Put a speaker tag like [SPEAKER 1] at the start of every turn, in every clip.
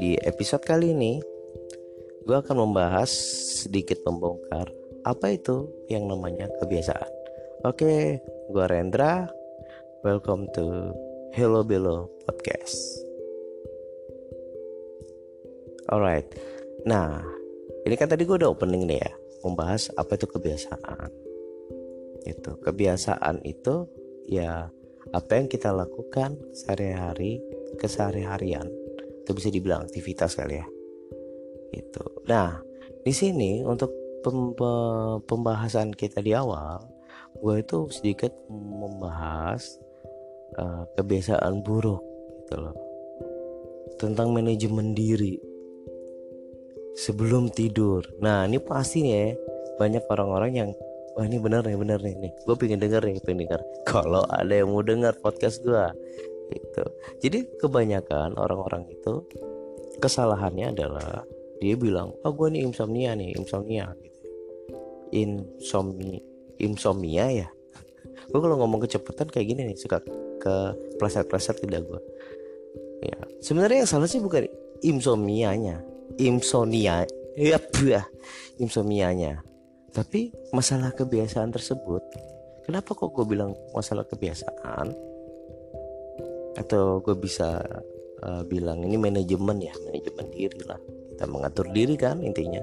[SPEAKER 1] Di episode kali ini, gue akan membahas sedikit membongkar apa itu yang namanya kebiasaan. Oke, gue Rendra. Welcome to Hello Bello Podcast. Alright, nah ini kan tadi gue udah opening nih ya, membahas apa itu kebiasaan. Itu kebiasaan itu ya apa yang kita lakukan sehari-hari kesehari-harian itu bisa dibilang aktivitas kali ya. Itu nah di sini untuk pem pembahasan kita di awal gue itu sedikit membahas uh, kebiasaan buruk gitu loh. Tentang manajemen diri. Sebelum tidur. Nah ini pasti nih ya banyak orang-orang yang wah ini bener nih bener nih nih. Gue pengen denger nih pengen denger. Kalau ada yang mau denger podcast gue gitu. Jadi kebanyakan orang-orang itu kesalahannya adalah dia bilang oh gue nih insomnia nih insomnia gitu insomnia insomnia ya? Gue kalau ngomong kecepatan kayak gini nih suka ke pleset-pleset tidak gue ya sebenarnya yang salah sih bukan insomnianya. Insomnia ya buah insomnianya. Tapi masalah kebiasaan tersebut kenapa kok gue bilang masalah kebiasaan atau gue bisa uh, bilang ini manajemen ya manajemen diri lah. Kita mengatur diri kan intinya.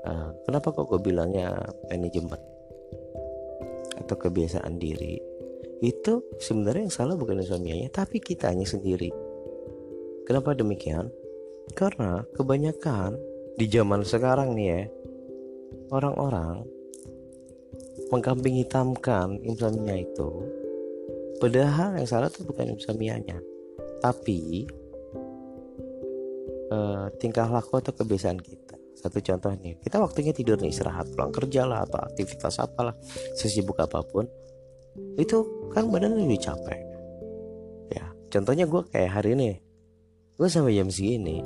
[SPEAKER 1] Uh, kenapa kok gue bilangnya manajemen? Atau kebiasaan diri? Itu sebenarnya yang salah bukan suaminya tapi kitanya sendiri. Kenapa demikian? Karena kebanyakan di zaman sekarang nih ya orang-orang mengkambing hitamkan insomnia itu Padahal yang salah tuh bukan insomnia-nya, tapi uh, tingkah laku atau kebiasaan kita. Satu contoh nih, kita waktunya tidur nih istirahat, pulang kerja lah atau aktivitas apalah, sesibuk apa pun, itu kan badan lebih capek. Ya, contohnya gue kayak hari ini, gue sampai jam segini,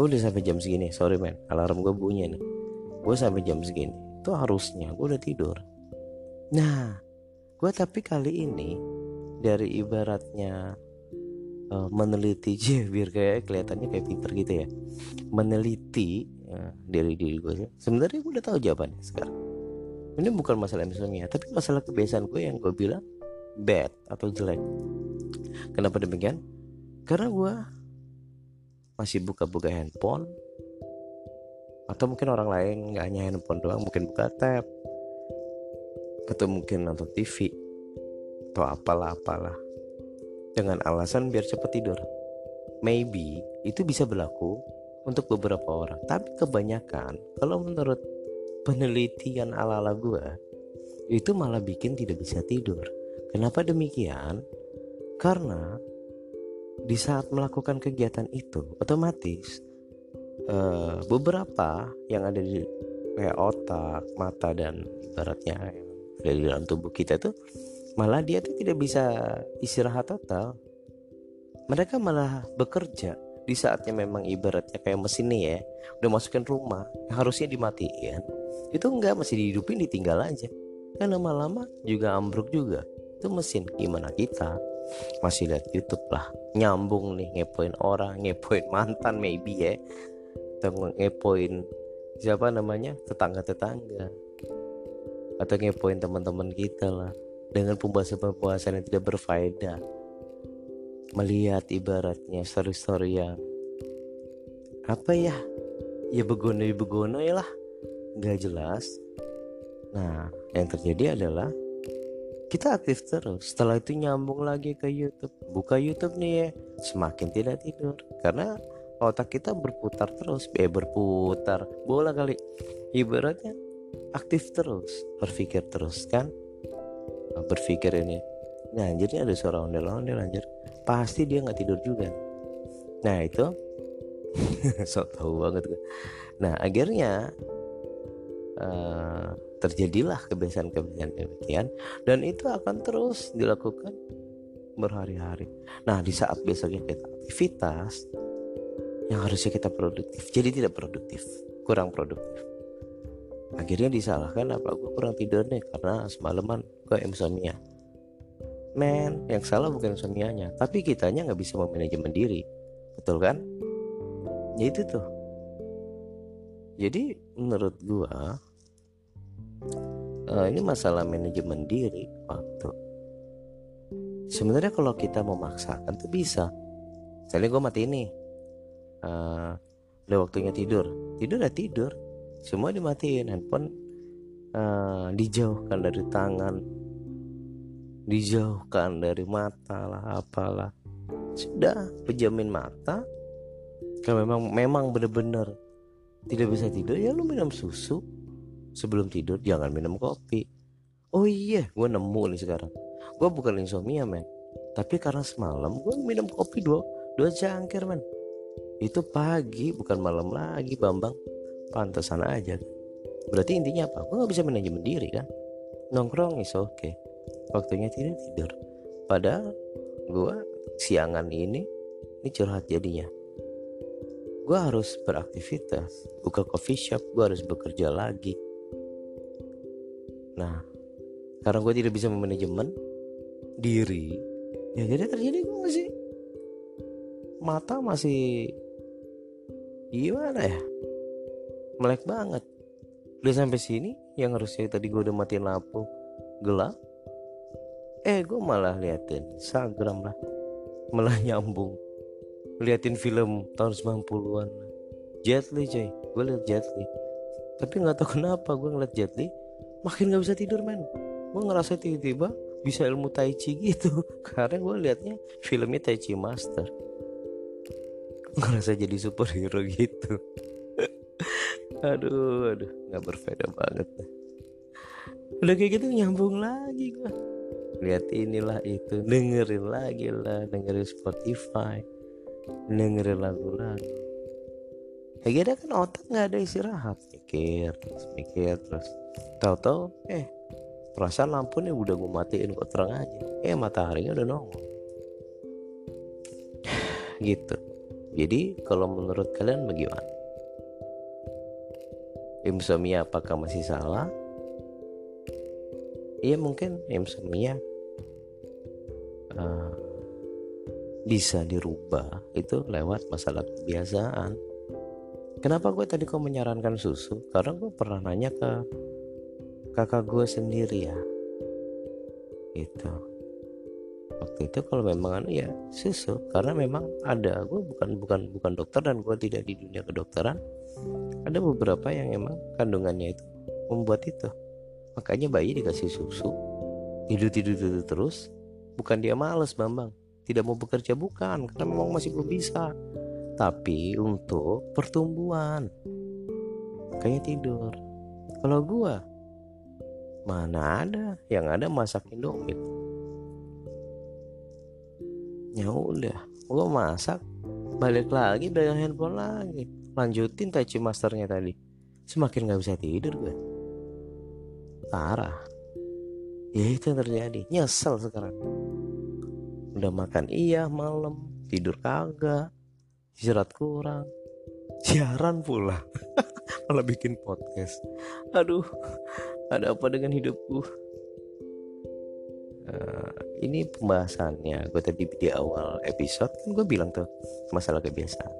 [SPEAKER 1] gue udah sampai jam segini, sorry men, alarm gue bunyi nih, gue sampai jam segini, itu harusnya gue udah tidur. Nah, gue tapi kali ini dari ibaratnya uh, meneliti aja biar kayak kelihatannya kayak pinter gitu ya. Meneliti uh, dari diri gue sebenarnya gue udah tahu jawabannya sekarang. Ini bukan masalah insomnia tapi masalah kebiasaan gue yang gue bilang bad atau jelek. Kenapa demikian? Karena gue masih buka-buka handphone atau mungkin orang lain nggak hanya handphone doang mungkin buka tab atau mungkin nonton TV atau apalah apalah dengan alasan biar cepat tidur. Maybe itu bisa berlaku untuk beberapa orang, tapi kebanyakan kalau menurut penelitian ala-ala gue itu malah bikin tidak bisa tidur. Kenapa demikian? Karena di saat melakukan kegiatan itu otomatis uh, beberapa yang ada di kayak otak, mata dan ibaratnya dari dalam tubuh kita tuh malah dia tuh tidak bisa istirahat total. Mereka malah bekerja. Di saatnya memang ibaratnya kayak mesin nih ya udah masukin rumah harusnya dimatiin itu enggak masih dihidupin ditinggal aja. Kan lama-lama juga ambruk juga. Itu mesin gimana kita? Masih lihat YouTube lah nyambung nih ngepoin orang ngepoin mantan maybe ya. Atau ngepoin siapa namanya tetangga-tetangga atau ngepoin teman-teman kita lah. Dengan pembahasan-pembahasan yang tidak berfaedah. Melihat ibaratnya story-story yang apa ya? Ya begono begono ya lah. Nggak jelas. Nah yang terjadi adalah kita aktif terus. Setelah itu nyambung lagi ke YouTube. Buka YouTube nih ya. Semakin tidak tidur. Karena otak kita berputar terus. Eh berputar. Bola kali. Ibaratnya aktif terus berpikir terus kan? Nah, berpikir ini nah anjirnya ada suara ondel-ondel anjir. Pasti dia nggak tidur juga. Nah itu so tahu banget nah akhirnya uh, terjadilah kebiasaan-kebiasaan demikian dan itu akan terus dilakukan berhari-hari. Nah di saat besoknya kita aktivitas yang harusnya kita produktif jadi tidak produktif kurang produktif akhirnya disalahkan apa? Gue kurang tidur nih karena semalaman gue insomnia. Men yang salah bukan insomnianya tapi kitanya nggak bisa memanajemen diri. Betul kan? Ya itu tuh. Jadi menurut gua uh, ini masalah manajemen diri waktu. Sebenarnya kalau kita memaksakan tuh bisa. Misalnya gue mati ini uh, udah waktunya tidur. Tidur ya tidur semua dimatiin handphone uh, dijauhkan dari tangan dijauhkan dari mata lah apalah. Sudah pejamin mata kalau memang memang benar-benar tidak bisa tidur ya lu minum susu. Sebelum tidur jangan minum kopi. Oh iya gue nemu nih sekarang. Gue bukan insomnia men. Tapi karena semalam gue minum kopi dua dua cangkir men. Itu pagi bukan malam lagi bambang pantesan aja. Berarti intinya apa? Gue nggak bisa manajemen diri kan? Nongkrong is oke okay. waktunya tidur tidur. Padahal gue siangan ini ini curhat jadinya. Gue harus beraktivitas buka coffee shop gue harus bekerja lagi. Nah karena gue tidak bisa memanajemen diri ya jadi terjadi gue masih mata masih gimana ya melek banget. Udah sampai sini yang harusnya tadi gue udah matiin lampu gelap eh gue malah liatin Instagram lah. Malah nyambung. Liatin film tahun 90-an Jet Li coy. Gue liat Jet Li. Tapi nggak tahu kenapa gue ngeliat Jet Li makin nggak bisa tidur men. Gue ngerasa tiba-tiba bisa ilmu tai chi gitu. Karena gue liatnya filmnya tai chi master. Ngerasa jadi superhero gitu aduh aduh. Nggak berbeda banget udah kayak gitu nyambung lagi gua. Lihat inilah itu. Dengerin lagi lah. Dengerin Spotify. Dengerin lagu-lagu ya gitu kan otak nggak ada istirahat. Mikir terus mikir terus. Tahu-tahu eh perasaan lampu nih udah gue matiin kok terang aja. Eh mataharinya udah nongol. Gitu. Jadi kalau menurut kalian bagaimana insomnia apakah masih salah? Iya mungkin insomnia uh, bisa dirubah itu lewat masalah kebiasaan. Kenapa gue tadi kok menyarankan susu? Karena gue pernah nanya ke kakak gue sendiri ya. Itu waktu itu kalau memang anu ya susu. Karena memang ada. Gue bukan bukan bukan dokter dan gue tidak di dunia kedokteran ada beberapa yang emang kandungannya itu membuat itu. Makanya bayi dikasih susu tidur tidur tidur terus. Bukan dia males bambang. Tidak mau bekerja bukan. Karena memang masih belum bisa. Tapi untuk pertumbuhan makanya tidur. Kalau gua mana ada yang ada masak indomie? Ya udah gua masak balik lagi dengan handphone lagi. Lanjutin Tai Masternya tadi. Semakin gak bisa tidur gue. Parah. Ya itu yang terjadi. Nyesel sekarang. Udah makan iya malam. Tidur kagak. Istirahat kurang. Siaran pula. Malah bikin podcast. Aduh. Ada apa dengan hidupku? Uh, ini pembahasannya gue tadi di awal episode kan gue bilang tuh masalah kebiasaan.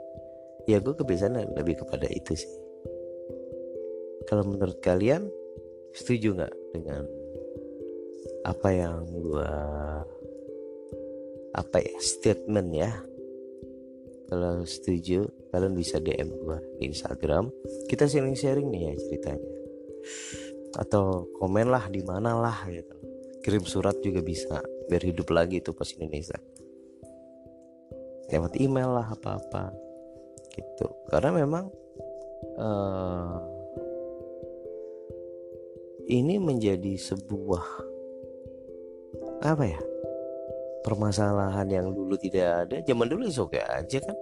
[SPEAKER 1] Ya gue kebiasaan lebih kepada itu sih. Kalau menurut kalian setuju nggak dengan apa yang gue apa ya statement ya? Kalau setuju kalian bisa DM gue di Instagram. Kita sharing-sharing nih ya ceritanya. Atau komen lah di mana lah gitu kirim surat juga bisa biar hidup lagi itu pas Indonesia. Lewat email lah apa-apa gitu. Karena memang uh, ini menjadi sebuah apa ya permasalahan yang dulu tidak ada. Zaman dulu oke aja kan.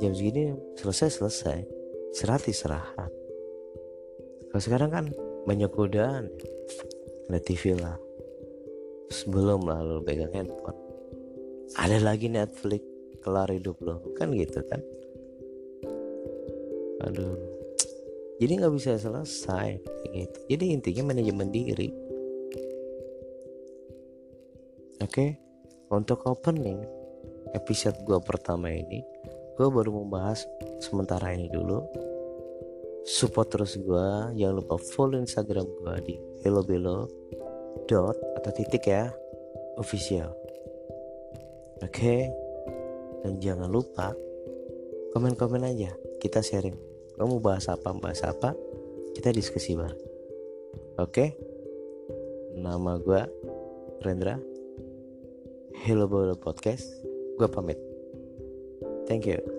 [SPEAKER 1] Jam segini selesai selesai. Istirahat istirahat. Kalau sekarang kan banyak godaan. Ada TV lah sebelum lalu pegang handphone. Ada lagi Netflix kelar hidup lo kan gitu kan? Aduh. Jadi nggak bisa selesai gitu. Jadi intinya manajemen diri. Oke? Okay? untuk opening episode gua pertama ini gue baru membahas sementara ini dulu. Support terus gue jangan lupa follow instagram gue di hello belo dot atau titik ya official oke okay? dan jangan lupa komen-komen aja kita sharing kamu bahas apa bahas apa kita diskusi bareng oke okay? nama gue Rendra Hello Bolo Podcast gue pamit thank you